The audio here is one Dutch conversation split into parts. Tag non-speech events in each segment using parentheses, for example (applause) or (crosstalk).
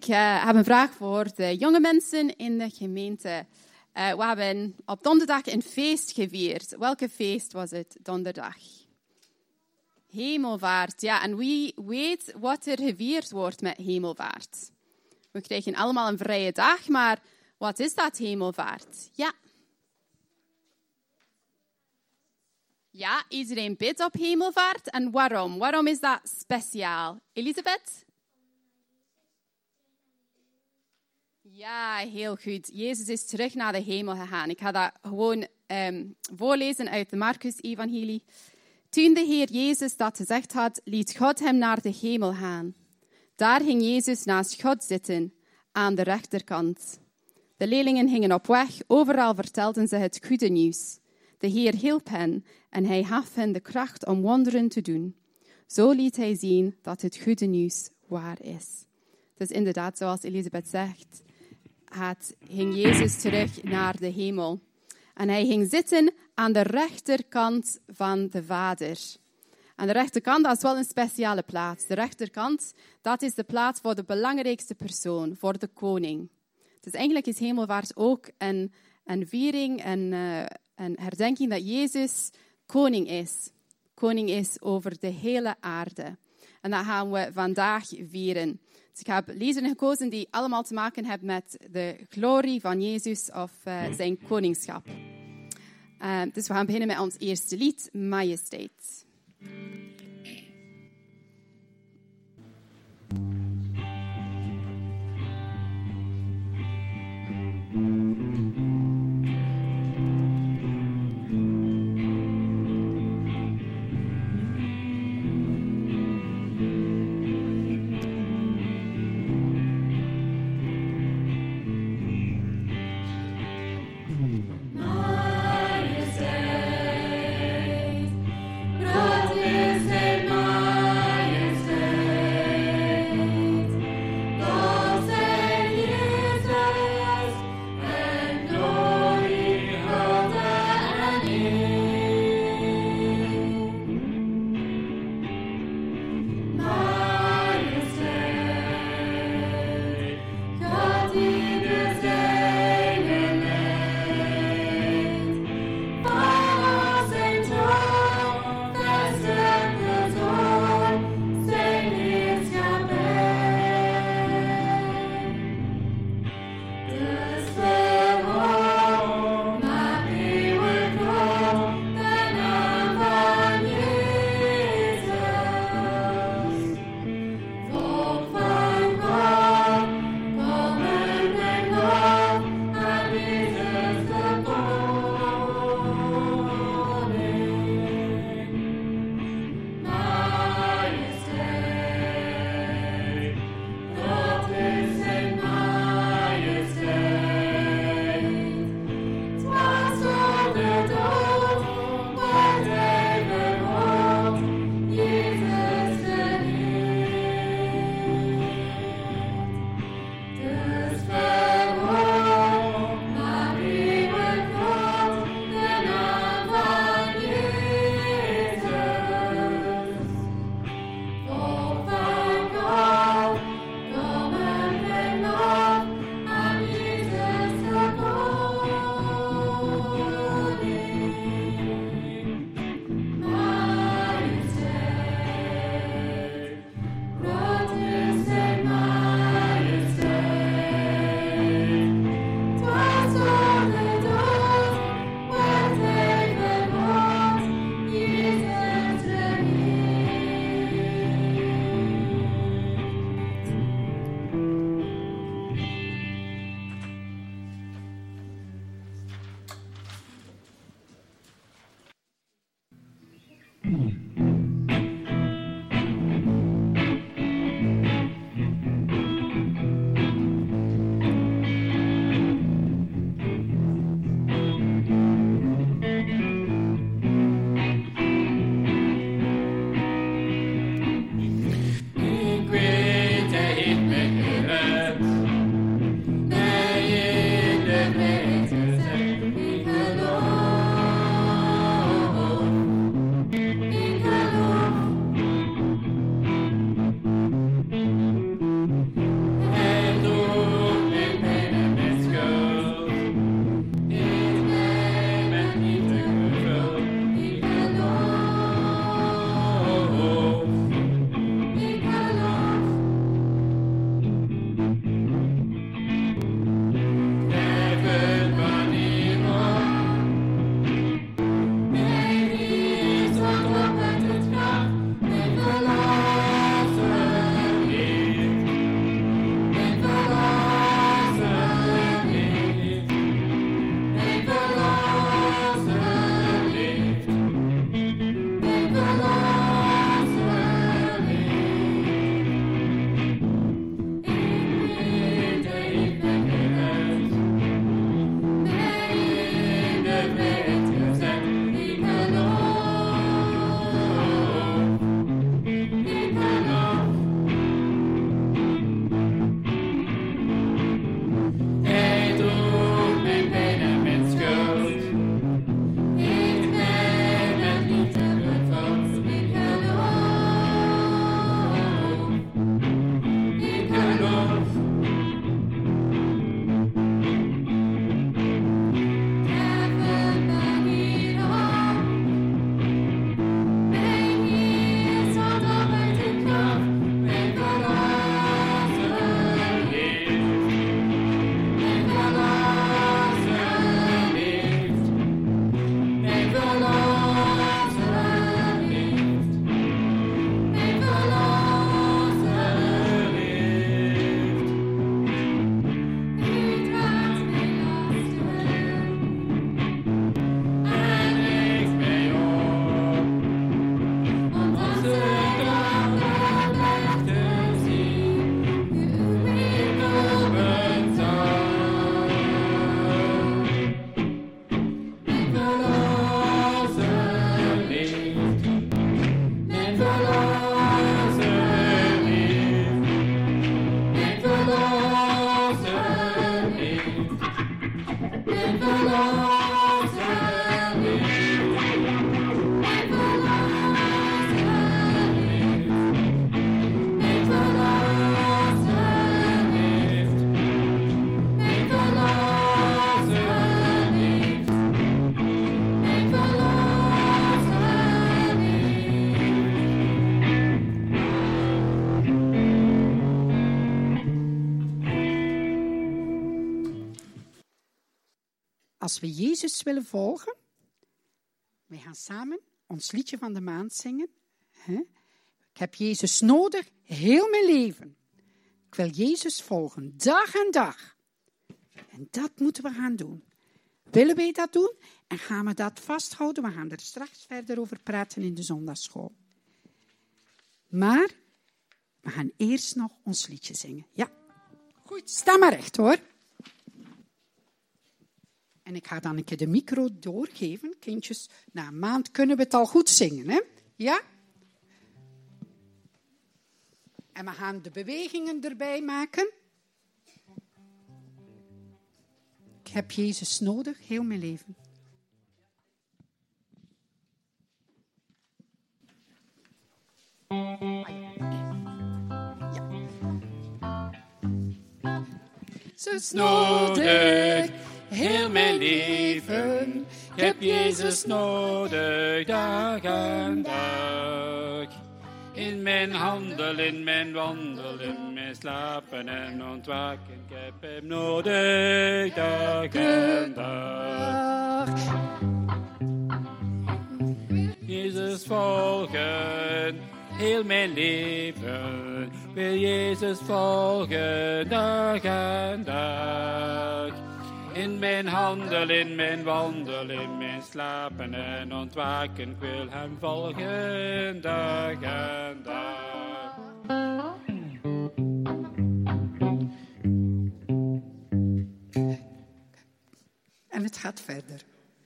Ik uh, heb een vraag voor de jonge mensen in de gemeente. Uh, we hebben op donderdag een feest gevierd. Welke feest was het donderdag? Hemelvaart, ja. En wie weet wat er gevierd wordt met hemelvaart? We krijgen allemaal een vrije dag, maar wat is dat hemelvaart? Ja. Ja, iedereen bidt op hemelvaart. En waarom? Waarom is dat speciaal? Elisabeth? Ja, heel goed. Jezus is terug naar de hemel gegaan. Ik ga dat gewoon um, voorlezen uit de Marcus-evangelie. Toen de Heer Jezus dat gezegd had, liet God hem naar de hemel gaan. Daar ging Jezus naast God zitten, aan de rechterkant. De leerlingen gingen op weg, overal vertelden ze het goede nieuws. De Heer hielp hen en hij gaf hen de kracht om wonderen te doen. Zo liet hij zien dat het goede nieuws waar is. Dus inderdaad, zoals Elisabeth zegt, gaat, ging Jezus terug naar de hemel. En hij ging zitten aan de rechterkant van de Vader. Aan de rechterkant, dat is wel een speciale plaats. De rechterkant, dat is de plaats voor de belangrijkste persoon, voor de koning. Dus eigenlijk is hemelvaart ook een, een viering, een, uh, een herdenking dat Jezus koning is. Koning is over de hele aarde. En dat gaan we vandaag vieren. Dus ik heb lezingen gekozen die allemaal te maken hebben met de glorie van Jezus of uh, zijn koningschap. Uh, dus we gaan beginnen met ons eerste lied. Majesteit, als we Jezus willen volgen, we gaan samen ons liedje van de maand zingen. Ik heb Jezus nodig, heel mijn leven. Ik wil Jezus volgen, dag en dag. En dat moeten we gaan doen. Willen wij dat doen? En gaan we dat vasthouden? We gaan er straks verder over praten in de zondagschool. Maar we gaan eerst nog ons liedje zingen. Ja, goed, sta maar recht hoor. En ik ga dan een keer de micro doorgeven. Kindjes, na een maand kunnen we het al goed zingen, hè? Ja? En we gaan de bewegingen erbij maken. Ik heb Jezus nodig, heel mijn leven. Ze is nodig, heel mijn leven. Ik heb Jezus nodig, dag en dag. In mijn handel, in mijn wandel, in mijn slapen en ontwaken. Ik heb hem nodig, dag en dag. Jezus volgen, heel mijn leven. Wil Jezus volgen, dag en dag. In mijn handel, in mijn wandel, in mijn slapen en ontwaken. Ik wil hem volgen, dag en dag. En het gaat verder.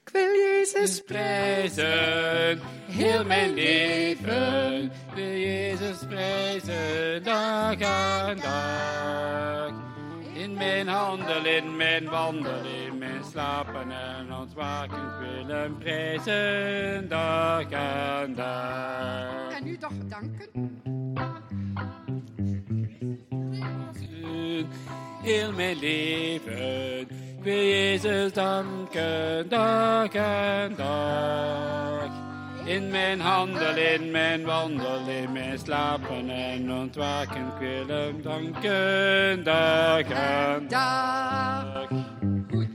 Ik wil Jezus prijzen, heel mijn leven. Wil Jezus prijzen, dag en dag. In mijn handel, in mijn wandel, in mijn slapen en ontwaken. Ik wil hem prijzen, dag en dag. En u toch danken? Heel mijn leven, wil Jezus danken, dag en dag. In mijn handel, in mijn wandel, in mijn slapen en ontwaken, ik wil hem danken, dag en dag. Goed.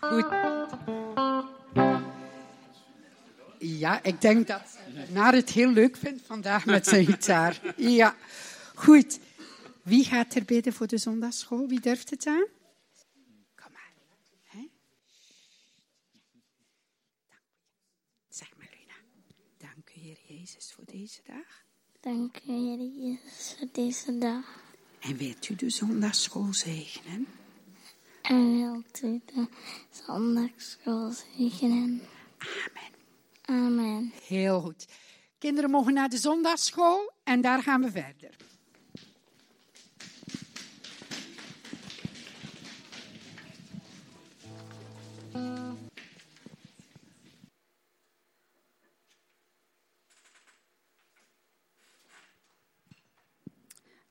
Goed. Ja, ik denk dat Naar het heel leuk vindt vandaag met zijn gitaar. Ja, goed. Wie gaat er bidden voor de zondagschool? Wie durft het aan? Kom maar. Hè? Zeg maar, Luna. Dank u, Heer Jezus, voor deze dag. Dank u, Heer Jezus, voor deze dag. En wilt u de zondagschool zegenen? En wilt u de zondagschool zegenen? Amen. Amen. Heel goed. Kinderen mogen naar de zondagschool en daar gaan we verder.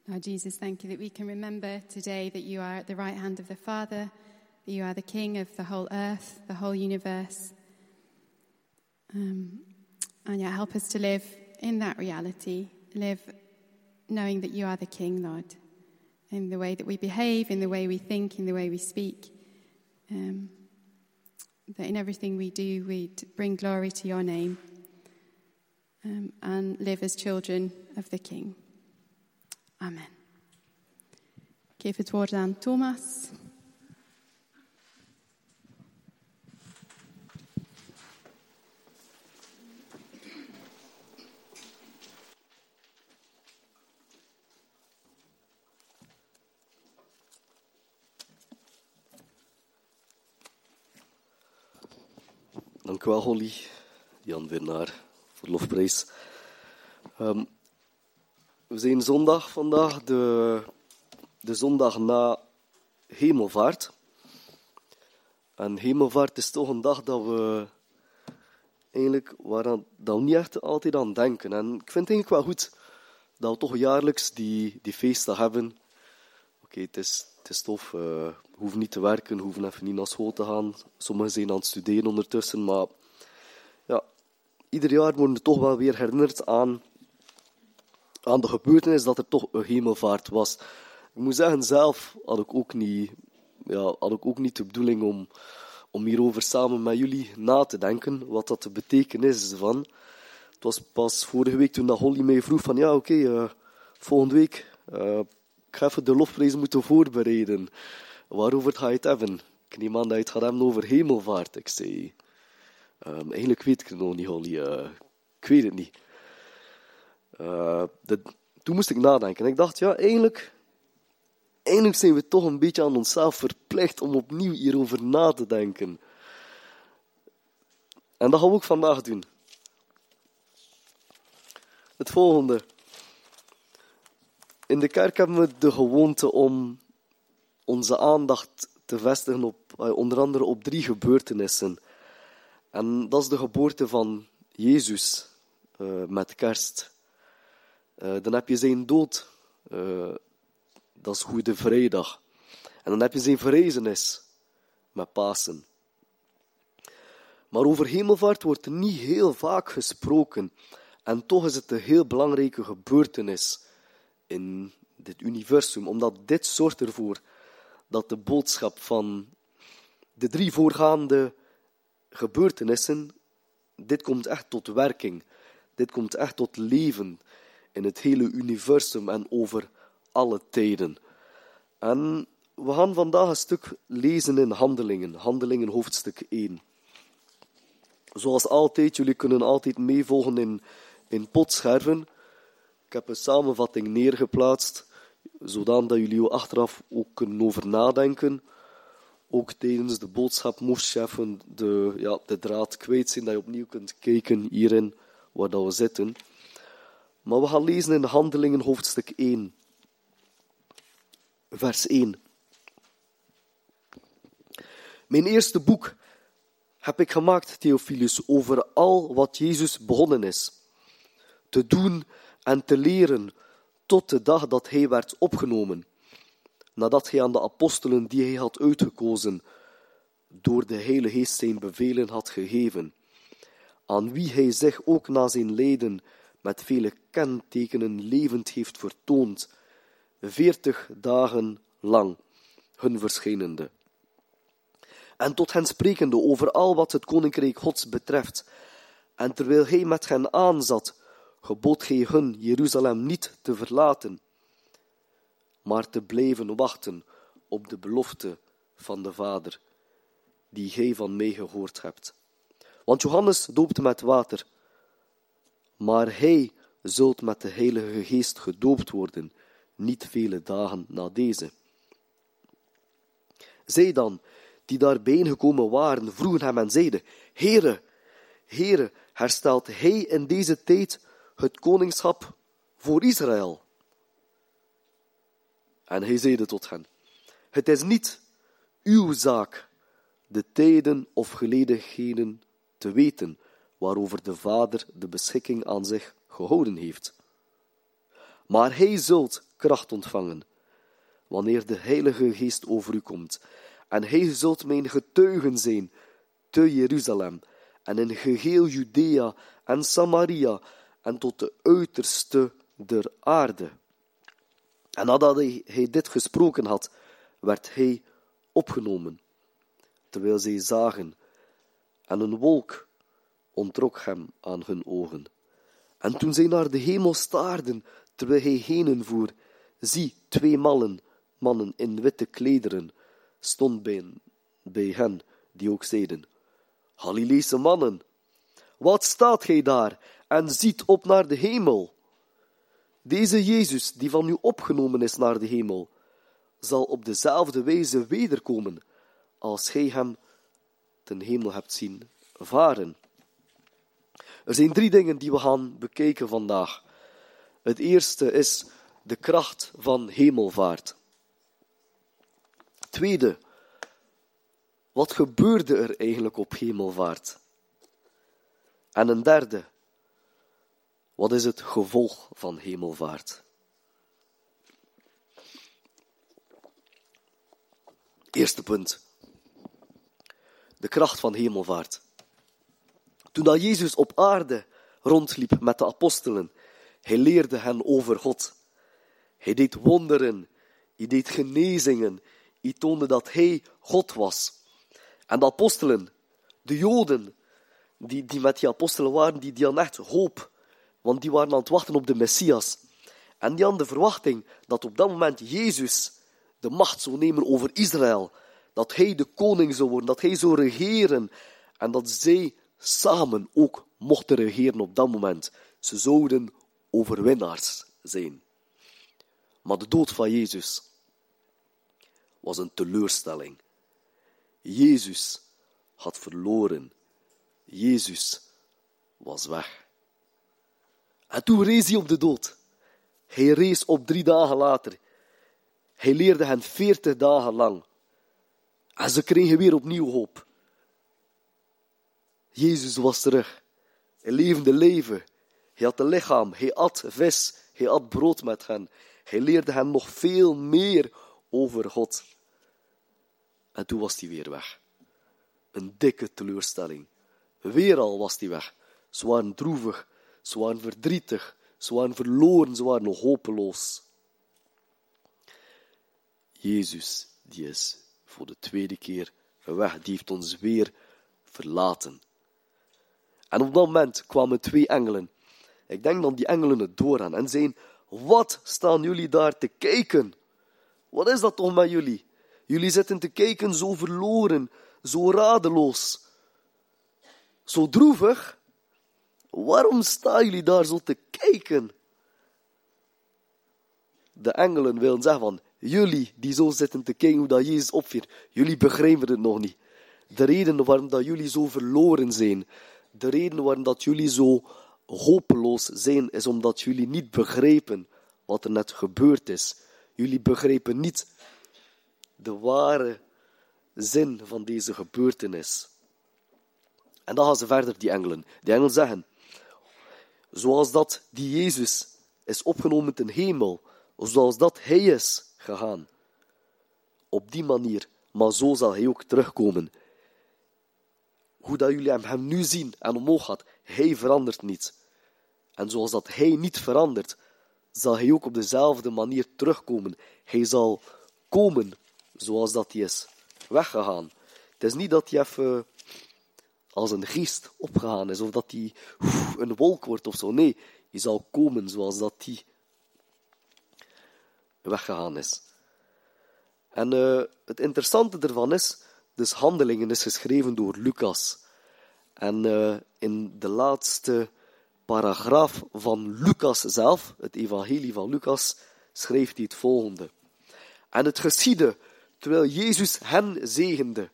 Lord Jesus, thank you that we can remember today that you are at the right hand of the Father, that you are the King of the whole earth, the whole universe. Um, and yeah, help us to live in that reality, live knowing that you are the King, Lord, in the way that we behave, in the way we think, in the way we speak. Um, that in everything we do, we bring glory to your name um, and live as children of the King. Amen. Geef het woord aan Thomas. Wel, Holly. Jan Bernard voor lofprijs. Um, we zijn zondag vandaag, de, de zondag na hemelvaart. En hemelvaart is toch een dag dat we eigenlijk waaraan, dat niet echt altijd aan denken. En ik vind het eigenlijk wel goed dat we toch jaarlijks die, die feestdag hebben. Oké, het, is, het is tof. Uh, hoeven niet te werken, we hoeven even niet naar school te gaan. Sommigen zijn aan het studeren ondertussen, maar ja, ieder jaar worden we toch wel weer herinnerd aan, aan de gebeurtenis dat er toch een hemelvaart was. Ik moet zeggen, zelf had ik ook niet, ja, had ik ook niet de bedoeling om, om hierover samen met jullie na te denken, wat dat de betekenis is van. Het was pas vorige week toen dat Holly mij vroeg van, ja oké, eh, volgende week, uh, ik ga even de lofprijs moeten voorbereiden. Waarover ga je het hebben? Ik neem aan dat je het gaat hebben over hemelvaart. Ik zei, um, eigenlijk weet ik het nog niet, Holly. Uh, ik weet het niet. Dat, toen moest ik nadenken. En ik dacht, ja, eigenlijk, eigenlijk zijn we toch een beetje aan onszelf verplicht om opnieuw hierover na te denken. En dat gaan we ook vandaag doen. Het volgende. In de kerk hebben we de gewoonte om onze aandacht te vestigen op eh, onder andere op drie gebeurtenissen. En dat is de geboorte van Jezus uh, met kerst. Uh, dan heb je zijn dood, dat is Goede Vrijdag. En dan heb je zijn verrezenis met Pasen. Maar over hemelvaart wordt niet heel vaak gesproken. En toch is het een heel belangrijke gebeurtenis in dit universum, omdat dit zorgt ervoor dat de boodschap van de drie voorgaande gebeurtenissen, dit komt echt tot werking. Dit komt echt tot leven in het hele universum en over alle tijden. En we gaan vandaag een stuk lezen in Handelingen, Handelingen hoofdstuk 1. Zoals altijd, jullie kunnen altijd meevolgen in, in potscherven. Ik heb een samenvatting neergeplaatst, zodat jullie er achteraf ook kunnen over nadenken. Ook tijdens de boodschap moest je de, ja, de draad kwijt zijn, dat je opnieuw kunt kijken hierin waar dat we zitten. Maar we gaan lezen in Handelingen hoofdstuk 1, vers 1. Mijn eerste boek heb ik gemaakt, Theophilus, over al wat Jezus begonnen is. Te doen en te leren tot de dag dat hij werd opgenomen, nadat hij aan de apostelen die hij had uitgekozen, door de Heilige Geest zijn bevelen had gegeven, aan wie hij zich ook na zijn lijden met vele kentekenen levend heeft vertoond, veertig dagen lang, hun verschijnende. En tot hen sprekende over al wat het koninkrijk Gods betreft, en terwijl hij met hen aanzat, gebood hij hun Jeruzalem niet te verlaten, maar te blijven wachten op de belofte van de Vader, die gij van mij gehoord hebt. Want Johannes doopte met water, maar hij zult met de Heilige Geest gedoopt worden, niet vele dagen na deze. Zij dan, die daar bijeengekomen waren, vroegen hem en zeiden, Heere, Heere, herstelt hij in deze tijd het koningschap voor Israël? En hij zeide tot hen, het is niet uw zaak de tijden of gelegenheden te weten waarover de Vader de beschikking aan zich gehouden heeft. Maar hij zult kracht ontvangen wanneer de Heilige Geest over u komt, en hij zult mijn getuigen zijn te Jeruzalem en in geheel Judea en Samaria en tot de uiterste der aarde. En nadat hij dit gesproken had, werd hij opgenomen, terwijl zij zagen, en een wolk ontrok hem aan hun ogen. En toen zij naar de hemel staarden, terwijl hij heen voer, zie, twee mannen, mannen in witte klederen, stond bij, bij hen, die ook zeiden, Galileese mannen, wat staat gij daar en ziet op naar de hemel? Deze Jezus, die van u opgenomen is naar de hemel, zal op dezelfde wijze wederkomen als gij hem ten hemel hebt zien varen. Er zijn drie dingen die we gaan bekijken vandaag. Het eerste is de kracht van hemelvaart. Tweede, wat gebeurde er eigenlijk op hemelvaart? En een derde, wat is het gevolg van hemelvaart? Eerste punt. De kracht van hemelvaart. Toen Jezus op aarde rondliep met de apostelen, hij leerde hen over God. Hij deed wonderen, hij deed genezingen, hij toonde dat hij God was. En de apostelen, de Joden, die, die met die apostelen waren, die, die hadden echt hoop. Want die waren aan het wachten op de Messias. En die hadden de verwachting dat op dat moment Jezus de macht zou nemen over Israël. Dat hij de koning zou worden, dat hij zou regeren. En dat zij samen ook mochten regeren op dat moment. Ze zouden overwinnaars zijn. Maar de dood van Jezus was een teleurstelling. Jezus had verloren. Jezus was weg. En toen rees hij op de dood. Hij rees op drie dagen later. Hij leerde hen veertig dagen lang. En ze kregen weer opnieuw hoop. Jezus was terug. Hij levende leven. Hij had een lichaam. Hij at vis. Hij at brood met hen. Hij leerde hen nog veel meer over God. En toen was hij weer weg. Een dikke teleurstelling. Weer al was hij weg. Ze waren droevig. Ze waren verdrietig. Ze waren verloren. Ze waren hopeloos. Jezus, die is voor de tweede keer weg. Die heeft ons weer verlaten. En op dat moment kwamen twee engelen. Ik denk dat die engelen het doorgaan en zeiden, wat staan jullie daar te kijken? Wat is dat toch met jullie? Jullie zitten te kijken zo verloren, zo radeloos, zo droevig. Waarom staan jullie daar zo te kijken? De engelen willen zeggen van, jullie die zo zitten te kijken hoe dat Jezus opviert, jullie begrijpen het nog niet. De reden waarom dat jullie zo verloren zijn, de reden waarom dat jullie zo hopeloos zijn, is omdat jullie niet begrijpen wat er net gebeurd is. Jullie begrijpen niet de ware zin van deze gebeurtenis. En dan gaan ze verder, die engelen. Die engelen zeggen, zoals dat die Jezus is opgenomen ten hemel, zoals dat hij is gegaan. Op die manier, maar zo zal hij ook terugkomen. Hoe dat jullie hem nu zien en omhoog gaat, hij verandert niet. En zoals dat hij niet verandert, zal hij ook op dezelfde manier terugkomen. Hij zal komen zoals dat hij is weggegaan. Het is niet dat hij even als een geest opgegaan is, of dat hij een wolk wordt of zo. Nee, hij zal komen zoals dat hij weggegaan is. En uh, het interessante ervan is, dus Handelingen is geschreven door Lucas. En uh, in de laatste paragraaf van Lucas zelf, het evangelie van Lucas, schreef hij het volgende. En het geschiedde, terwijl Jezus hen zegende,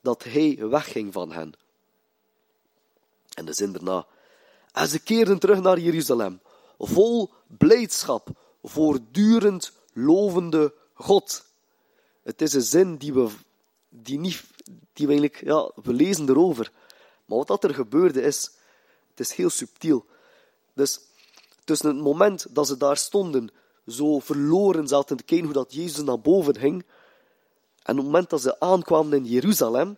dat hij wegging van hen. En de zin daarna. En ze keerden terug naar Jeruzalem, vol blijdschap, voortdurend lovende God. Het is een zin die we, die niet, die we eigenlijk, ja, we lezen erover. Maar wat dat er gebeurde is, het is heel subtiel. Dus tussen het moment dat ze daar stonden, zo verloren zaten te kijken hoe dat Jezus naar boven ging, en het moment dat ze aankwamen in Jeruzalem,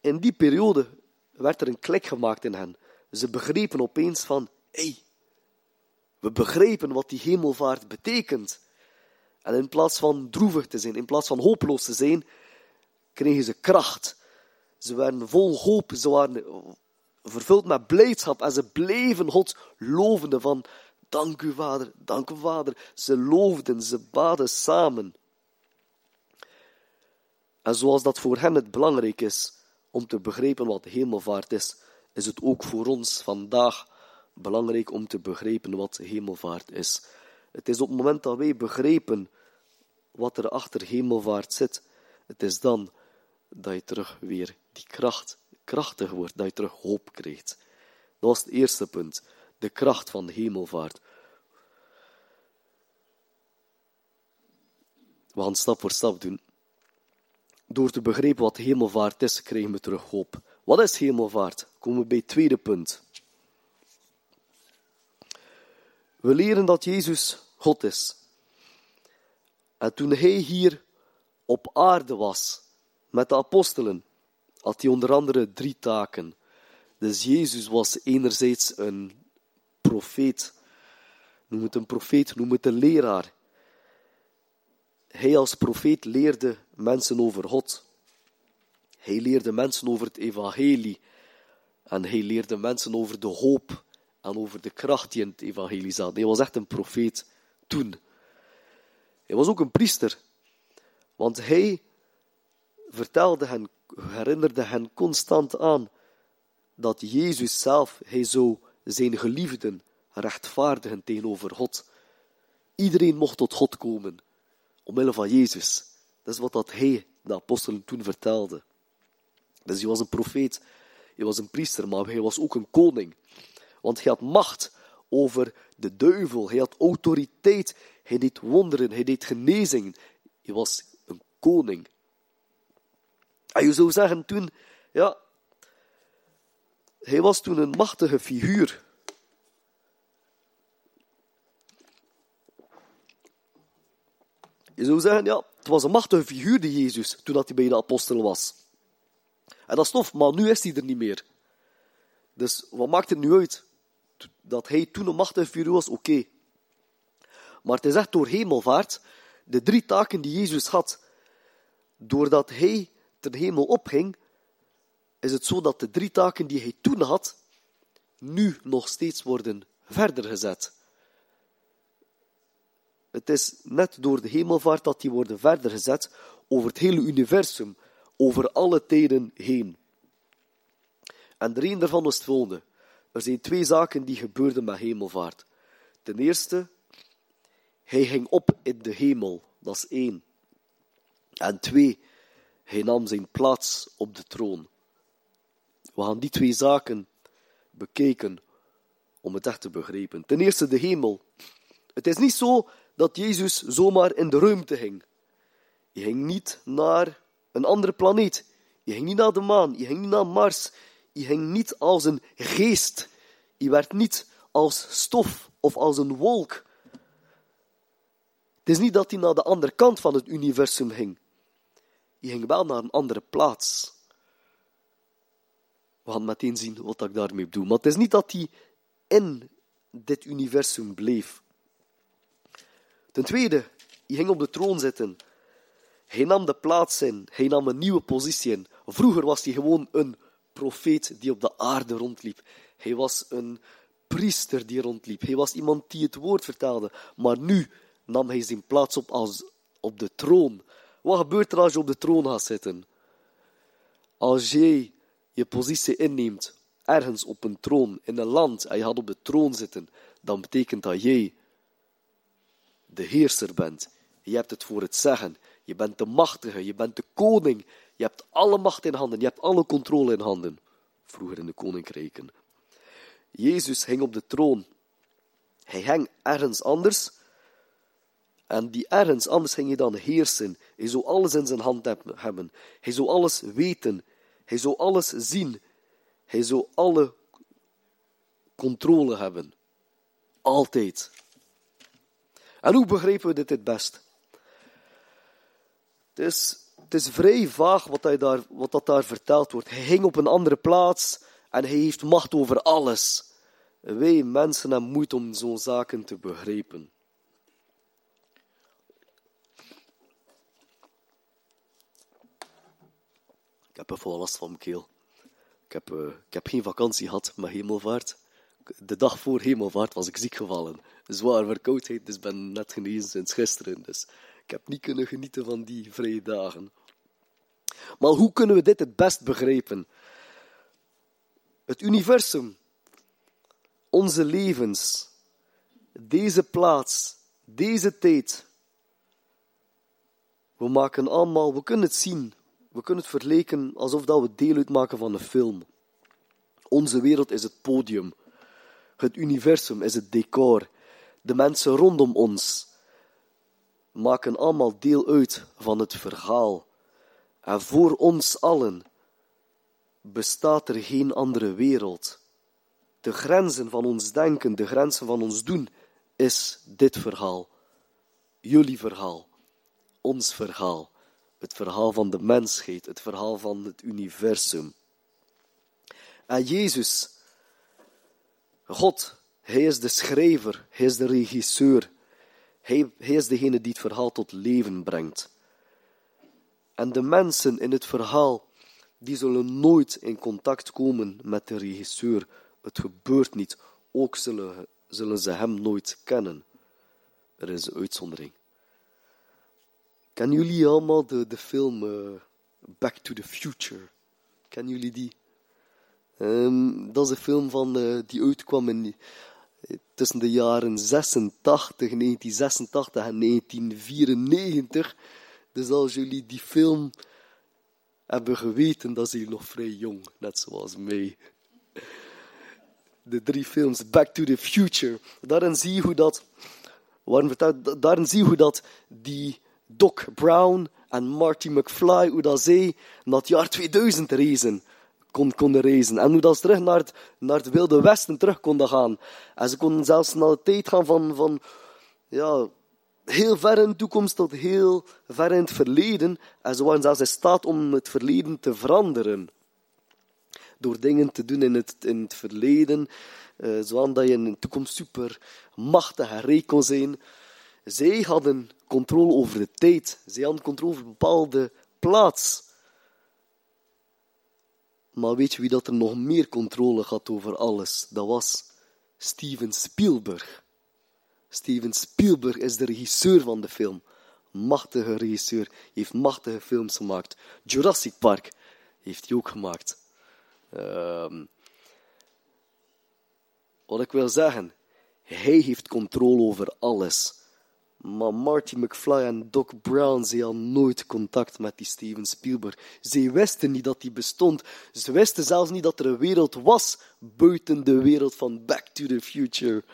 in die periode werd er een klik gemaakt in hen. Ze begrepen opeens van, hey, we begrepen wat die hemelvaart betekent. En in plaats van droevig te zijn, in plaats van hopeloos te zijn, kregen ze kracht. Ze werden vol hoop, ze waren vervuld met blijdschap en ze bleven God lovende van dank u vader, dank u vader. Ze loofden, ze baden samen. En zoals dat voor hen het belangrijk is om te begrijpen wat hemelvaart is, is het ook voor ons vandaag belangrijk om te begrijpen wat hemelvaart is. Het is op het moment dat wij begrijpen wat er achter hemelvaart zit, het is dan dat je terug weer die kracht, krachtig wordt, dat je terug hoop krijgt. Dat was het eerste punt, de kracht van hemelvaart. We gaan stap voor stap doen. Door te begrijpen wat hemelvaart is, krijgen we terug hoop. Wat is hemelvaart? Komen we bij het tweede punt. We leren dat Jezus God is. En toen hij hier op aarde was, met de apostelen, had hij onder andere drie taken. Dus Jezus was enerzijds een profeet. Noem het een profeet, noem het een leraar. Hij als profeet leerde mensen over God. Hij leerde mensen over het evangelie. En hij leerde mensen over de hoop en over de kracht die in het evangelie zat. Hij was echt een profeet toen. Hij was ook een priester. Want hij vertelde hen, herinnerde hen constant aan dat Jezus zelf, hij zou zijn geliefden rechtvaardigen tegenover God. Iedereen mocht tot God komen, omwille van Jezus. Dat is wat dat hij, de apostelen, toen vertelde. Dus hij was een profeet, hij was een priester, maar hij was ook een koning. Want hij had macht over de duivel, hij had autoriteit, hij deed wonderen, hij deed genezingen. Hij was een koning. En je zou zeggen toen, ja, hij was toen een machtige figuur. Je zou zeggen, ja, het was een machtige figuur, die Jezus, toen hij bij de apostel was. En dat is tof, maar nu is hij er niet meer. Dus wat maakt het nu uit? Dat hij toen een machtige figuur was, oké. Maar het is echt door hemelvaart, de drie taken die Jezus had, doordat hij ten hemel opging, is het zo dat de drie taken die hij toen had, nu nog steeds worden verder gezet. Het is net door de hemelvaart dat die worden verder gezet over het hele universum, over alle tijden heen. En de een daarvan is het volgende. Er zijn twee zaken die gebeurden met hemelvaart. Ten eerste, hij ging op in de hemel, dat is één. En twee, hij nam zijn plaats op de troon. We gaan die twee zaken bekijken om het echt te begrijpen. Ten eerste de hemel. Het is niet zo dat Jezus zomaar in de ruimte ging. Je ging niet naar een andere planeet. Je ging niet naar de maan. Je ging niet naar Mars. Je ging niet als een geest. Je werd niet als stof of als een wolk. Het is niet dat hij naar de andere kant van het universum ging. Je ging wel naar een andere plaats. We gaan meteen zien wat ik daarmee bedoel. Maar het is niet dat hij in dit universum bleef. Ten tweede, hij ging op de troon zitten. Hij nam de plaats in. Hij nam een nieuwe positie in. Vroeger was hij gewoon een profeet die op de aarde rondliep. Hij was een priester die rondliep. Hij was iemand die het woord vertelde. Maar nu nam hij zijn plaats op als op de troon. Wat gebeurt er als je op de troon gaat zitten? Als jij je positie inneemt, ergens op een troon, in een land, en je gaat op de troon zitten, dan betekent dat jij de heerser bent. Je hebt het voor het zeggen. Je bent de machtige, je bent de koning. Je hebt alle macht in handen, je hebt alle controle in handen. Vroeger in de koninkrijken. Jezus hing op de troon. Hij hing ergens anders. En die ergens anders ging hij dan heersen. Hij zou alles in zijn hand hebben. Hij zou alles weten. Hij zou alles zien. Hij zou alle controle hebben. Altijd. En hoe begrijpen we dit het best? Het is, het is vrij vaag wat, hij daar, wat dat daar verteld wordt. Hij hing op een andere plaats en hij heeft macht over alles. Wij mensen hebben moeite om zo'n zaken te begrijpen. Ik heb even last van mijn keel. Ik heb, uh, ik heb geen vakantie gehad met hemelvaart. De dag voor hemelvaart was ik ziek gevallen. Zwaar verkoudheid, dus ben net genezen sinds gisteren. Dus ik heb niet kunnen genieten van die vrije dagen. Maar hoe kunnen we dit het best begrijpen? Het universum, onze levens, deze plaats, deze tijd. We maken allemaal, we kunnen het zien, we kunnen het verleken alsof dat we deel uitmaken van een film. Onze wereld is het podium. Het universum is het decor. De mensen rondom ons maken allemaal deel uit van het verhaal. En voor ons allen bestaat er geen andere wereld. De grenzen van ons denken, de grenzen van ons doen, is dit verhaal. Jullie verhaal. Ons verhaal. Het verhaal van de mensheid, het verhaal van het universum. En Jezus, God, Hij is de schrijver, Hij is de regisseur. Hij, hij is degene die het verhaal tot leven brengt. En de mensen in het verhaal, die zullen nooit in contact komen met de regisseur. Het gebeurt niet. Ook zullen, zullen ze hem nooit kennen. Er is een uitzondering. Kennen jullie allemaal de, de film eh, Back to the Future? Kennen jullie die? Ehm, dat is een film van, eh, die uitkwam in, tussen de jaren 86, 1986 en 1994. Dus als jullie die film hebben geweten, dan zijn jullie nog vrij jong, net zoals mij. De drie films Back to the Future. Daarin zie je hoe dat, daarin zie je hoe dat die Doc Brown en Marty McFly, hoe dat zij naar het jaar 2000 reizen kon, konden reizen. En hoe dat ze terug naar het, naar het Wilde Westen terug konden gaan. En ze konden zelfs naar de tijd gaan van, van ja, heel ver in de toekomst tot heel ver in het verleden. En ze waren zelfs in staat om het verleden te veranderen. Door dingen te doen in het, in het verleden, uh, zodat je in de toekomst super machtig en rijk kon zijn. Zij hadden controle over de tijd. Zij hadden controle over bepaalde plaats. Maar weet je wie dat er nog meer controle had over alles? Dat was Steven Spielberg. Steven Spielberg is de regisseur van de film. Machtige regisseur. Heeft machtige films gemaakt. Jurassic Park heeft hij ook gemaakt. Um, wat ik wil zeggen, hij heeft controle over alles. Maar Marty McFly en Doc Brown, ze hadden nooit contact met die Steven Spielberg. Ze wisten niet dat die bestond. Ze wisten zelfs niet dat er een wereld was buiten de wereld van Back to the Future.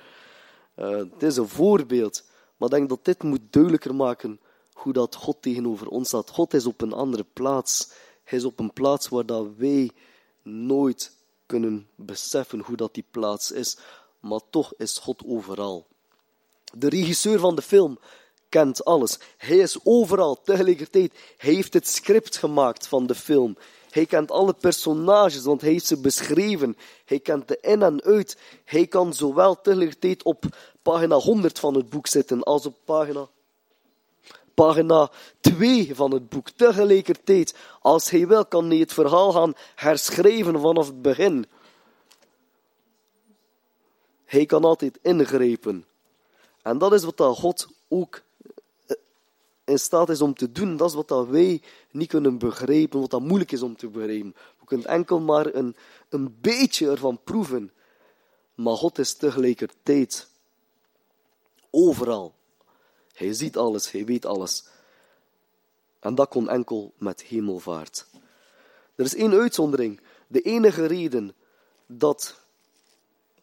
Uh, het is een voorbeeld. Maar ik denk dat dit moet duidelijker maken hoe dat God tegenover ons staat. God is op een andere plaats. Hij is op een plaats waar dat wij nooit kunnen beseffen hoe dat die plaats is. Maar toch is God overal. De regisseur van de film kent alles. Hij is overal tegelijkertijd. Hij heeft het script gemaakt van de film. Hij kent alle personages, want hij heeft ze beschreven. Hij kent de in en uit. Hij kan zowel tegelijkertijd op pagina 100 van het boek zitten als op pagina, pagina 2 van het boek. Tegelijkertijd, als hij wil, kan hij het verhaal gaan herschrijven vanaf het begin. Hij kan altijd ingrijpen. En dat is wat God ook eh, in staat is om te doen. Dat is wat wij niet kunnen begrijpen, wat dat moeilijk is om te begrijpen. We kunnen enkel maar een, een beetje ervan proeven. Maar God is tegelijkertijd overal. Hij ziet alles, hij weet alles. En dat kon enkel met hemelvaart. Er is één uitzondering. De enige reden dat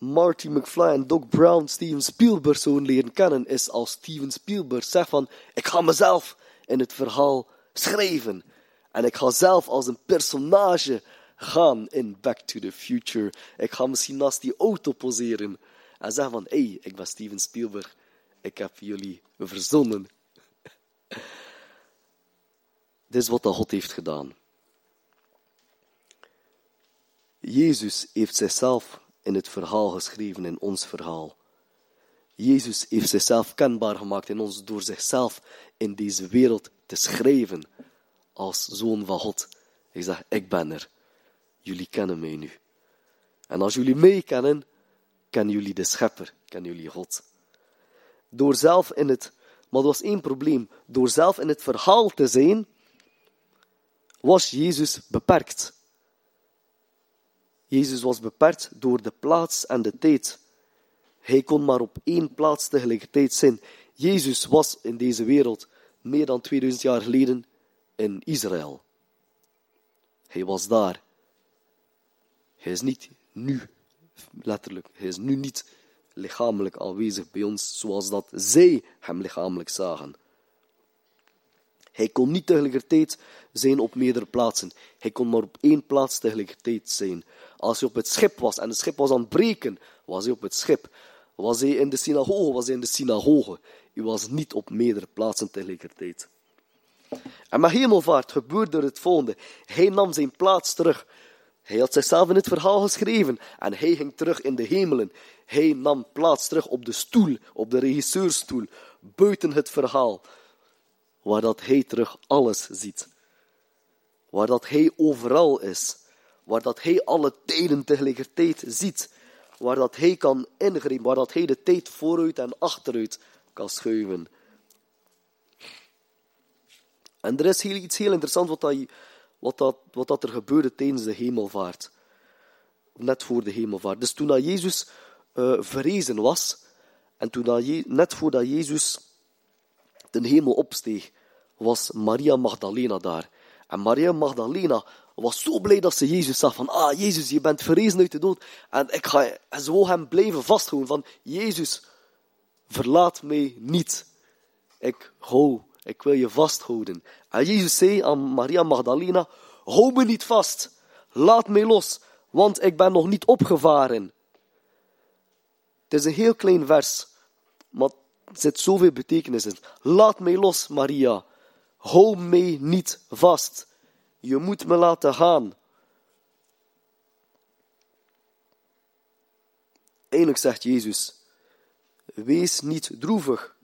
Marty McFly en Doc Brown Steven Spielberg zo'n leren kennen, is als Steven Spielberg zegt van, ik ga mezelf in het verhaal schrijven. En ik ga zelf als een personage gaan in Back to the Future. Ik ga misschien naast die auto poseren en zeggen van, hé, hey, ik ben Steven Spielberg. Ik heb jullie verzonnen. (laughs) Dit is wat de God heeft gedaan. Jezus heeft zichzelf in het verhaal geschreven, in ons verhaal. Jezus heeft zichzelf kenbaar gemaakt in ons door zichzelf in deze wereld te schrijven als zoon van God. Hij zegt, ik ben er. Jullie kennen mij nu. En als jullie mij kennen, kennen jullie de schepper, kennen jullie God. Door zelf in het, maar er was één probleem. Door zelf in het verhaal te zijn, was Jezus beperkt. Jezus was beperkt door de plaats en de tijd. Hij kon maar op één plaats tegelijkertijd zijn. Jezus was in deze wereld meer dan 2000 jaar geleden in Israël. Hij was daar. Hij is niet nu, letterlijk, hij is nu niet lichamelijk aanwezig bij ons zoals dat zij hem lichamelijk zagen. Hij kon niet tegelijkertijd zijn op meerdere plaatsen. Hij kon maar op één plaats tegelijkertijd zijn. Als hij op het schip was en het schip was aan het breken, was hij op het schip. Was hij in de synagoge, was hij in de synagoge. Hij was niet op meerdere plaatsen tegelijkertijd. En met hemelvaart gebeurde het volgende. Hij nam zijn plaats terug. Hij had zichzelf in het verhaal geschreven en hij ging terug in de hemelen. Hij nam plaats terug op de stoel, op de regisseurstoel, buiten het verhaal, waar dat hij terug alles ziet. Waar dat hij overal is, waar dat hij alle tijden tegelijkertijd ziet, waar dat hij kan ingrijpen, waar dat hij de tijd vooruit en achteruit kan schuiven. En er is iets heel interessants wat, dat, wat, dat, wat dat er gebeurde tijdens de hemelvaart. Net voor de hemelvaart. Dus toen dat Jezus uh, verrezen was, en toen dat net voordat Jezus de hemel opsteeg, was Maria Magdalena daar. En Maria Magdalena was zo blij dat ze Jezus zag. Van, ah, Jezus, je bent verrezen uit de dood. En, ik ga, en ze hem blijven vasthouden. Van, Jezus, verlaat mij niet. Ik hou, ik wil je vasthouden. En Jezus zei aan Maria Magdalena, hou me niet vast. Laat mij los, want ik ben nog niet opgevaren. Het is een heel klein vers, maar zit zoveel betekenis in. Laat mij los, Maria. Hou mij niet vast. Je moet me laten gaan. Eindelijk zegt Jezus: Wees niet droevig.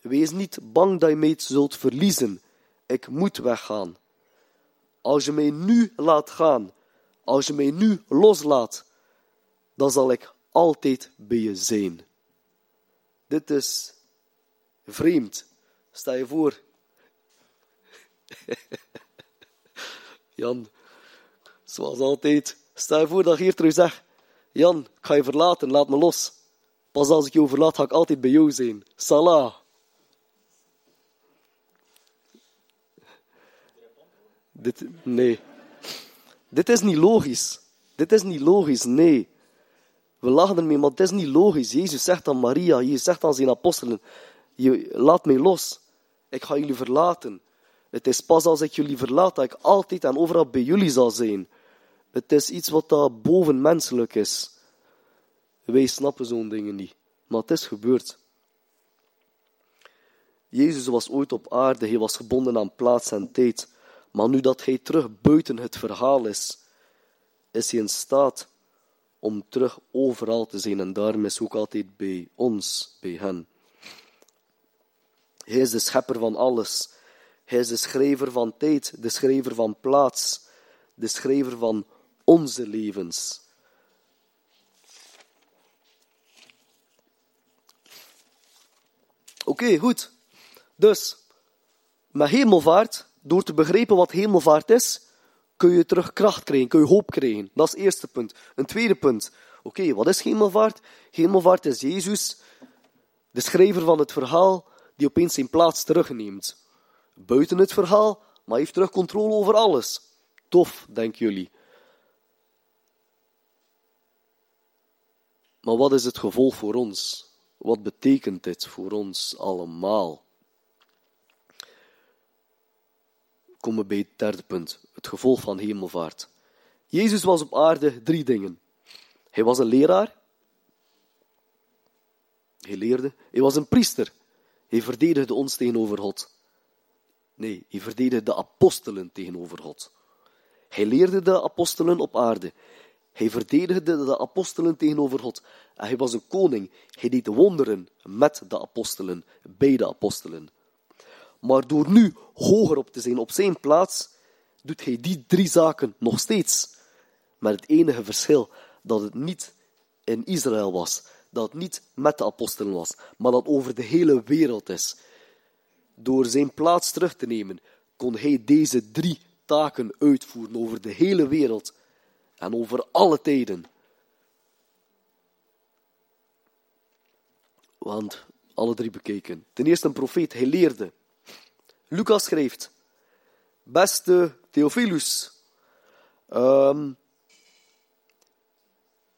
Wees niet bang dat je mij zult verliezen. Ik moet weggaan. Als je mij nu laat gaan, als je mij nu loslaat, dan zal ik altijd bij je zijn. Dit is vreemd. Sta je voor. (laughs) Jan, zoals altijd, sta je voor dat hier terug zegt, Jan, ik ga je verlaten, laat me los. Pas als ik je verlaat, ga ik altijd bij jou zijn. Salah. Dit, nee. Dit is niet logisch. Dit is niet logisch, nee. We lachen ermee, maar het is niet logisch. Jezus zegt aan Maria, Jezus zegt aan zijn apostelen, je, laat mij los. Ik ga jullie verlaten. Het is pas als ik jullie verlaat dat ik altijd en overal bij jullie zal zijn. Het is iets wat dat bovenmenselijk is. Wij snappen zo'n dingen niet. Maar het is gebeurd. Jezus was ooit op aarde, hij was gebonden aan plaats en tijd. Maar nu dat hij terug buiten het verhaal is, is hij in staat om terug overal te zijn. En daarom is ook altijd bij ons, bij hen. Hij is de schepper van alles. Hij is de schrijver van tijd, de schrijver van plaats, de schrijver van onze levens. Oké, goed. Dus, met hemelvaart, door te begrijpen wat hemelvaart is, kun je terug kracht krijgen, kun je hoop krijgen. Dat is het eerste punt. Een tweede punt. Oké, wat is hemelvaart? Hemelvaart is Jezus, de schrijver van het verhaal, die opeens zijn plaats terugneemt. Buiten het verhaal, maar heeft terug controle over alles. Tof, denken jullie. Maar wat is het gevolg voor ons? Wat betekent dit voor ons allemaal? Komen bij het derde punt, het gevolg van hemelvaart. Jezus was op aarde drie dingen. Hij was een leraar. Hij leerde. Hij was een priester. Hij verdedigde ons tegenover God. Nee, hij verdedigde de apostelen tegenover God. Hij leerde de apostelen op aarde. Hij verdedigde de apostelen tegenover God. En hij was een koning. Hij deed wonderen met de apostelen, bij de apostelen. Maar door nu hoger op te zijn op zijn plaats, doet hij die drie zaken nog steeds. Met het enige verschil dat het niet in Israël was, dat het niet met de apostelen was, maar dat over de hele wereld is. Door zijn plaats terug te nemen, kon hij deze drie taken uitvoeren over de hele wereld en over alle tijden. Want alle drie bekeken. Ten eerste een profeet, hij leerde. Lucas schrijft, beste Theophilus, um,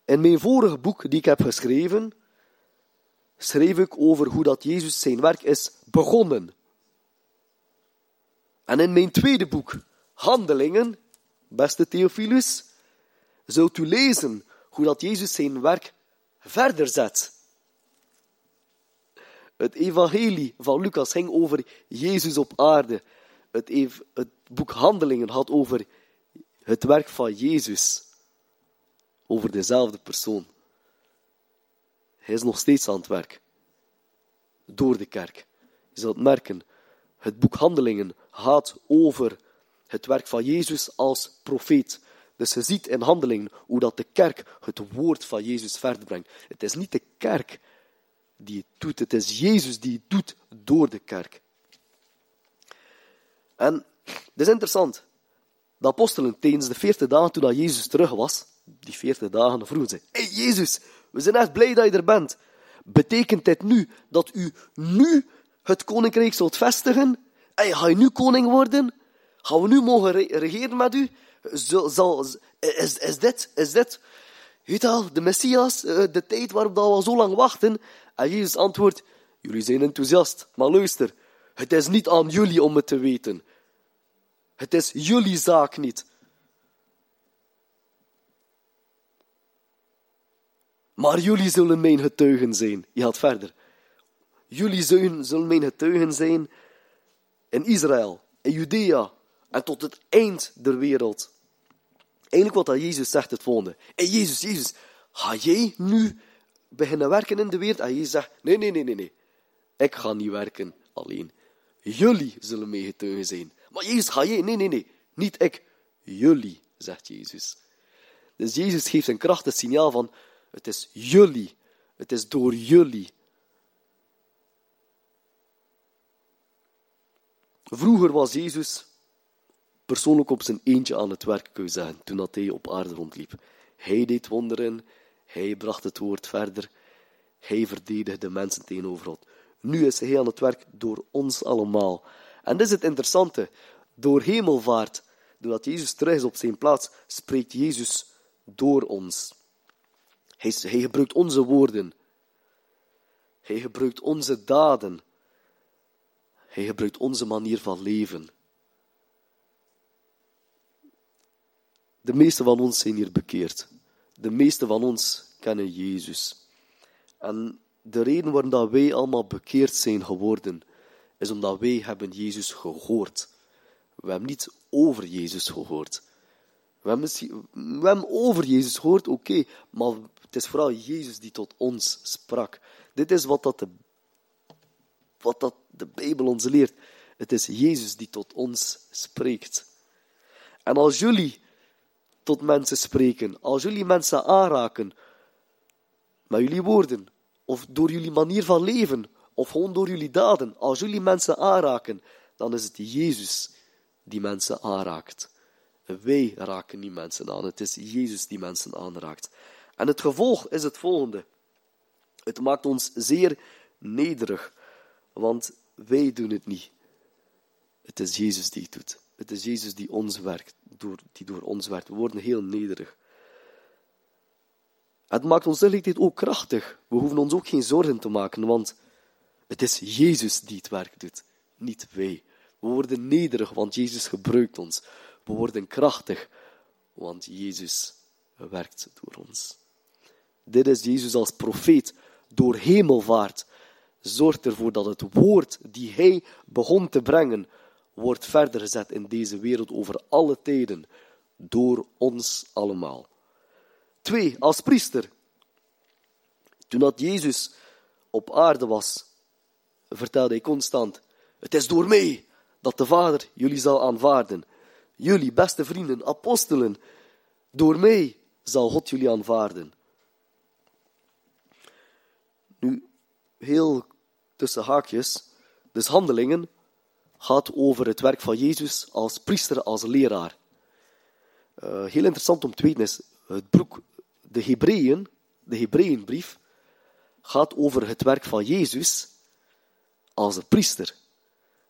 in mijn vorige boek die ik heb geschreven, schreef ik over hoe dat Jezus zijn werk is begonnen. En in mijn tweede boek, Handelingen, beste Theophilus, zult u lezen hoe dat Jezus zijn werk verder zet. Het evangelie van Lucas ging over Jezus op aarde. Het, het boek Handelingen had over het werk van Jezus over dezelfde persoon. Hij is nog steeds aan het werk. Door de kerk. Je zult merken, het boek Handelingen gaat over het werk van Jezus als profeet. Dus je ziet in Handelingen hoe dat de kerk het woord van Jezus verder brengt. Het is niet de kerk die het doet, het is Jezus die het doet door de kerk. En het is interessant. De apostelen tijdens de veertig dagen toen dat Jezus terug was, die veertig dagen, vroegen ze, hey Jezus, we zijn echt blij dat je er bent. Betekent dit nu dat u nu het koninkrijk zult vestigen? Hey, ga je nu koning worden? Gaan we nu mogen regeren met u? Zal, zal, is, is dit, is dit, weet al, de Messias, eh, de tijd waarop we al zo lang wachten? En Jezus antwoordt, jullie zijn enthousiast, maar luister, het is niet aan jullie om het te weten. Het is jullie zaak niet. Maar jullie zullen mijn getuigen zijn. Je gaat verder. Jullie zullen, zullen mijn getuigen zijn in Israël, in Judea en tot het eind der wereld. Eigenlijk wat Jezus zegt het volgende. En Jezus, Jezus, ga jij nu beginnen werken in de wereld? En Jezus zegt, nee, nee, nee, nee, nee. Ik ga niet werken alleen. Jullie zullen mij getuigen zijn. Maar Jezus, ga jij? Nee, nee, nee. Niet ik. Jullie, zegt Jezus. Dus Jezus geeft een krachtig signaal van, het is jullie. Het is door jullie. Vroeger was Jezus persoonlijk op zijn eentje aan het werk, kun je zeggen, toen dat hij op aarde rondliep. Hij deed wonderen, hij bracht het woord verder, hij verdedigde de mensen tegenover God. Nu is hij aan het werk door ons allemaal. En dit is het interessante. Door hemelvaart, doordat Jezus terug is op zijn plaats, spreekt Jezus door ons. Hij, hij gebruikt onze woorden. Hij gebruikt onze daden. Hij gebruikt onze manier van leven. De meeste van ons zijn hier bekeerd. De meeste van ons kennen Jezus. En de reden waarom dat wij allemaal bekeerd zijn geworden, is omdat wij hebben Jezus gehoord. We hebben niet over Jezus gehoord. We hebben, over Jezus gehoord, oké, maar het is vooral Jezus die tot ons sprak. Dit is wat, dat de, wat dat de Bijbel ons leert. Het is Jezus die tot ons spreekt. En als jullie tot mensen spreken, als jullie mensen aanraken met jullie woorden, of door jullie manier van leven, of gewoon door jullie daden, als jullie mensen aanraken, dan is het Jezus die mensen aanraakt. Wij raken niet mensen aan, het is Jezus die mensen aanraakt. En het gevolg is het volgende. Het maakt ons zeer nederig, want wij doen het niet. Het is Jezus die het doet. Het is Jezus die ons werkt, door, die door ons werkt. We worden heel nederig. Het maakt ons tegelijkertijd ook krachtig. We hoeven ons ook geen zorgen te maken, want het is Jezus die het werk doet, niet wij. We worden nederig, want Jezus gebruikt ons. We worden krachtig, want Jezus werkt door ons. Dit is Jezus als profeet door hemelvaart. Zorgt ervoor dat het woord die hij begon te brengen, wordt verder gezet in deze wereld over alle tijden, door ons allemaal. Twee, als priester. Toen dat Jezus op aarde was, vertelde hij constant, het is door mij dat de Vader jullie zal aanvaarden. Jullie beste vrienden, apostelen, door mij zal God jullie aanvaarden. Nu, heel tussen haakjes, dus handelingen gaat over het werk van Jezus als priester, als leraar. Uh, heel interessant om te weten is, het boek, de Hebreeën, de Hebreeënbrief, gaat over het werk van Jezus als een priester.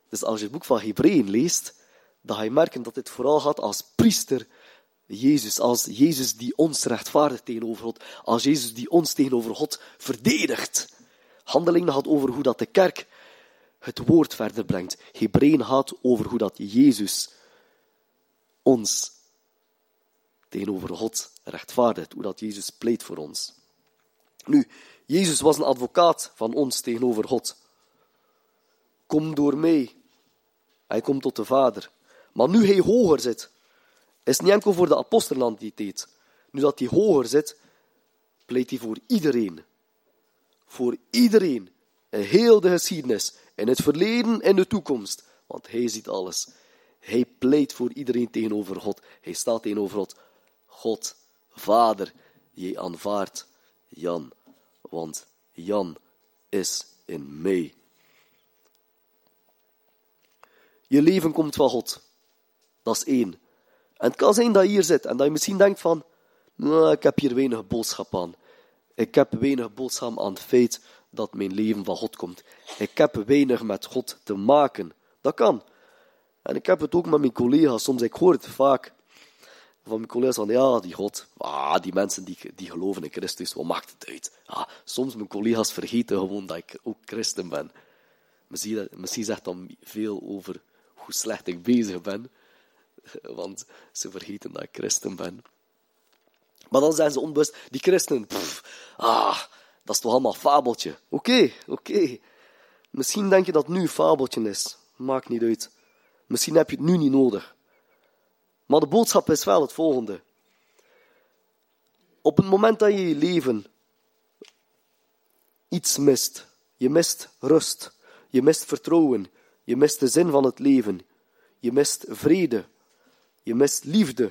Dus als je het boek van Hebreeën leest, dan ga je merken dat dit vooral gaat als priester Jezus, als Jezus die ons rechtvaardigt tegenover God, als Jezus die ons tegenover God verdedigt. Handelingen gaat over hoe dat de kerk het woord verder brengt. Hebreeën gaat over hoe dat Jezus ons tegenover God rechtvaardigt, hoe dat Jezus pleit voor ons. Nu, Jezus was een advocaat van ons tegenover God. Kom door mij. Hij komt tot de Vader. Maar nu hij hoger zit, is niet enkel voor de apostelen die tijd. Nu dat hij hoger zit, pleit hij voor iedereen. Voor iedereen. In heel de geschiedenis. In het verleden en de toekomst. Want hij ziet alles. Hij pleit voor iedereen tegenover God. Hij staat tegenover God. God, Vader, je aanvaardt Jan. Want Jan is in mij. Je leven komt van God. Dat is één. En het kan zijn dat je hier zit en dat je misschien denkt van, nou, ik heb hier weinig boodschap aan. Ik heb weinig boodschap aan het feit dat mijn leven van God komt. Ik heb weinig met God te maken. Dat kan. En ik heb het ook met mijn collega's. Soms ik hoor het vaak van mijn collega's van, ja, die God, ah, die mensen die, die geloven in Christus, wat maakt het uit? Ah, soms mijn collega's vergeten gewoon dat ik ook christen ben. Misschien, zegt dan veel over hoe slecht ik bezig ben, (laughs) want ze vergeten dat ik christen ben. Maar dan zijn ze onbewust, die christenen, ah, dat is toch allemaal fabeltje. Oké, oké. Misschien denk je dat nu een fabeltje is. Maakt niet uit. Misschien heb je het nu niet nodig. Maar de boodschap is wel het volgende. Op het moment dat je je leven iets mist, je mist rust, je mist vertrouwen, je mist de zin van het leven, je mist vrede, je mist liefde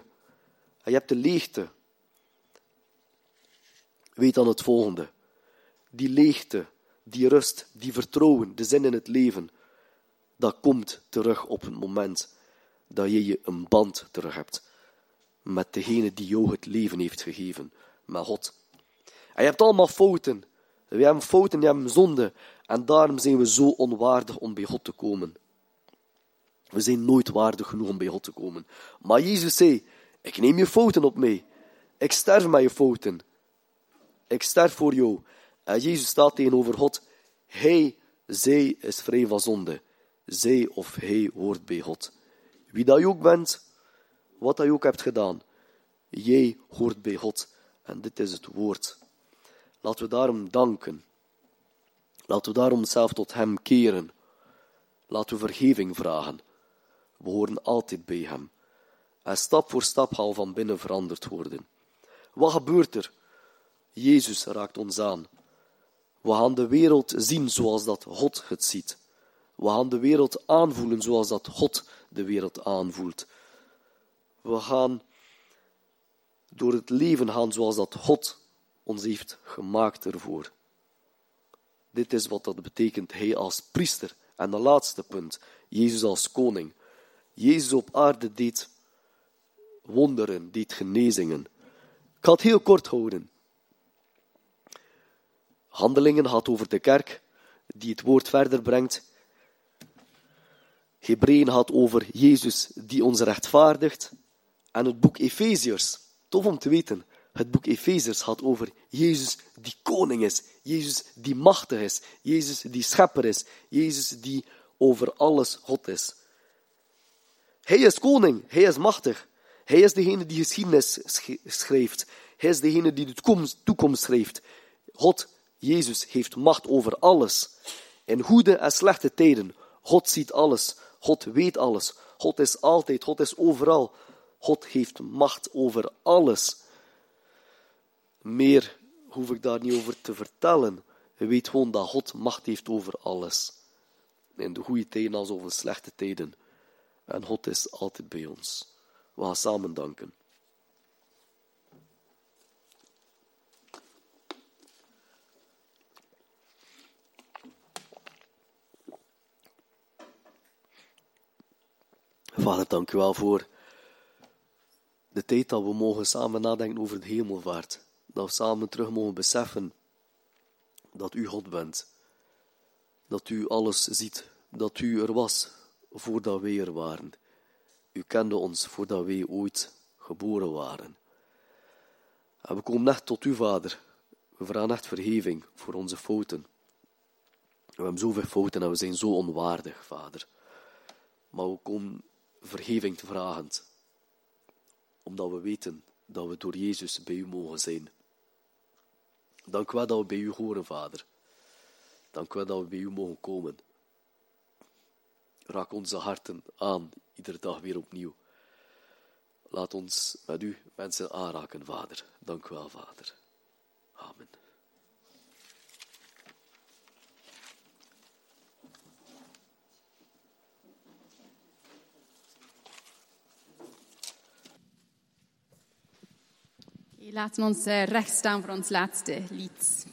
en je hebt de leegte. Weet dan het volgende. Die leegte, die rust, die vertrouwen, de zin in het leven, dat komt terug op het moment dat je je een band terug hebt met degene die jou het leven heeft gegeven, met God. En je hebt allemaal fouten. We hebben fouten, we hebben zonde. En daarom zijn we zo onwaardig om bij God te komen. We zijn nooit waardig genoeg om bij God te komen. Maar Jezus zei, ik neem je fouten op mij. Ik sterf met je fouten. Ik sterf voor jou. En Jezus staat tegenover God. Hij, zij is vrij van zonde. Zij of hij hoort bij God. Wie dat je ook bent, wat dat je ook hebt gedaan, jij hoort bij God. En dit is het woord. Laten we daarom danken. Laten we daarom zelf tot Hem keren. Laten we vergeving vragen. We horen altijd bij Hem. En stap voor stap zal van binnen veranderd worden. Wat gebeurt er? Jezus raakt ons aan. We gaan de wereld zien zoals dat God het ziet. We gaan de wereld aanvoelen zoals dat God de wereld aanvoelt. We gaan door het leven gaan zoals dat God ons heeft gemaakt ervoor. Dit is wat dat betekent, hij als priester. En de laatste punt, Jezus als koning. Jezus op aarde deed wonderen, deed genezingen. Ik ga het heel kort houden. Handelingen gaat over de kerk, die het woord verder brengt. Hebreeën gaat over Jezus die ons rechtvaardigt. En het boek Efeziërs, tof om te weten, het boek Efeziërs gaat over Jezus die koning is, Jezus die machtig is, Jezus die schepper is, Jezus die over alles God is. Hij is koning, hij is machtig. Hij is degene die geschiedenis schrijft. Hij is degene die de toekomst, toekomst schrijft. God, Jezus, heeft macht over alles. In goede en slechte tijden. God ziet alles. God weet alles. God is altijd, God is overal. God heeft macht over alles. Meer hoef ik daar niet over te vertellen. Je weet gewoon dat God macht heeft over alles. In de goede tijden als over slechte tijden. En God is altijd bij ons. We gaan samen danken. Vader, dank u wel voor de tijd dat we mogen samen nadenken over de hemelvaart. Dat we samen terug mogen beseffen dat u God bent. Dat u alles ziet. Dat u er was voordat wij er waren. U kende ons voordat wij ooit geboren waren. En we komen echt tot u, Vader. We vragen echt vergeving voor onze fouten. We hebben zoveel fouten en we zijn zo onwaardig, Vader. Maar we komen vergeving te vragen, omdat we weten dat we door Jezus bij u mogen zijn. Dank u wel dat we bij u horen, Vader. Dank u wel dat we bij u mogen komen. Raak onze harten aan, iedere dag weer opnieuw. laat ons met u mensen aanraken, Vader. Dank u wel, Vader. Amen. Laten we ons eh, recht staan voor ons laatste lied.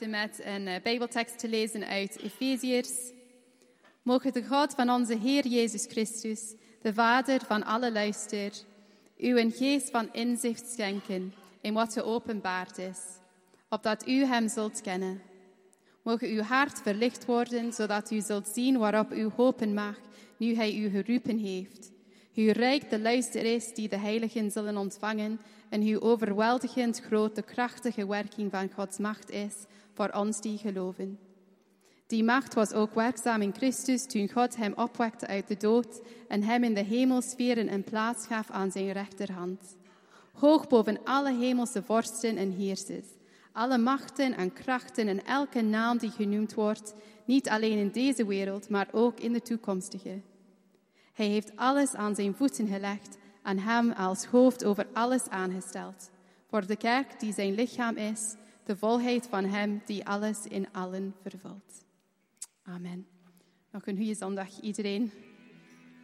Met een eh, Bijbeltekst te lezen uit Efeziërs. Mogen de God van onze Heer Jezus Christus, de Vader van alle luister, u een geest van inzicht schenken in wat geopenbaard is, opdat u Hem zult kennen. Mogen uw hart verlicht worden, zodat u zult zien waarop u hopen mag, nu Hij u geroepen heeft. Hoe rijk de luister is die de heiligen zullen ontvangen en hoe overweldigend groot de krachtige werking van Gods macht is voor ons die geloven. Die macht was ook werkzaam in Christus toen God hem opwekte uit de dood en hem in de hemelsferen een plaats gaf aan zijn rechterhand. Hoog boven alle hemelse vorsten en heersers, alle machten en krachten en elke naam die genoemd wordt, niet alleen in deze wereld, maar ook in de toekomstige. Hij heeft alles aan zijn voeten gelegd en hem als hoofd over alles aangesteld. Voor de kerk die zijn lichaam is, de volheid van hem die alles in allen vervult. Amen. Nog een goede zondag iedereen.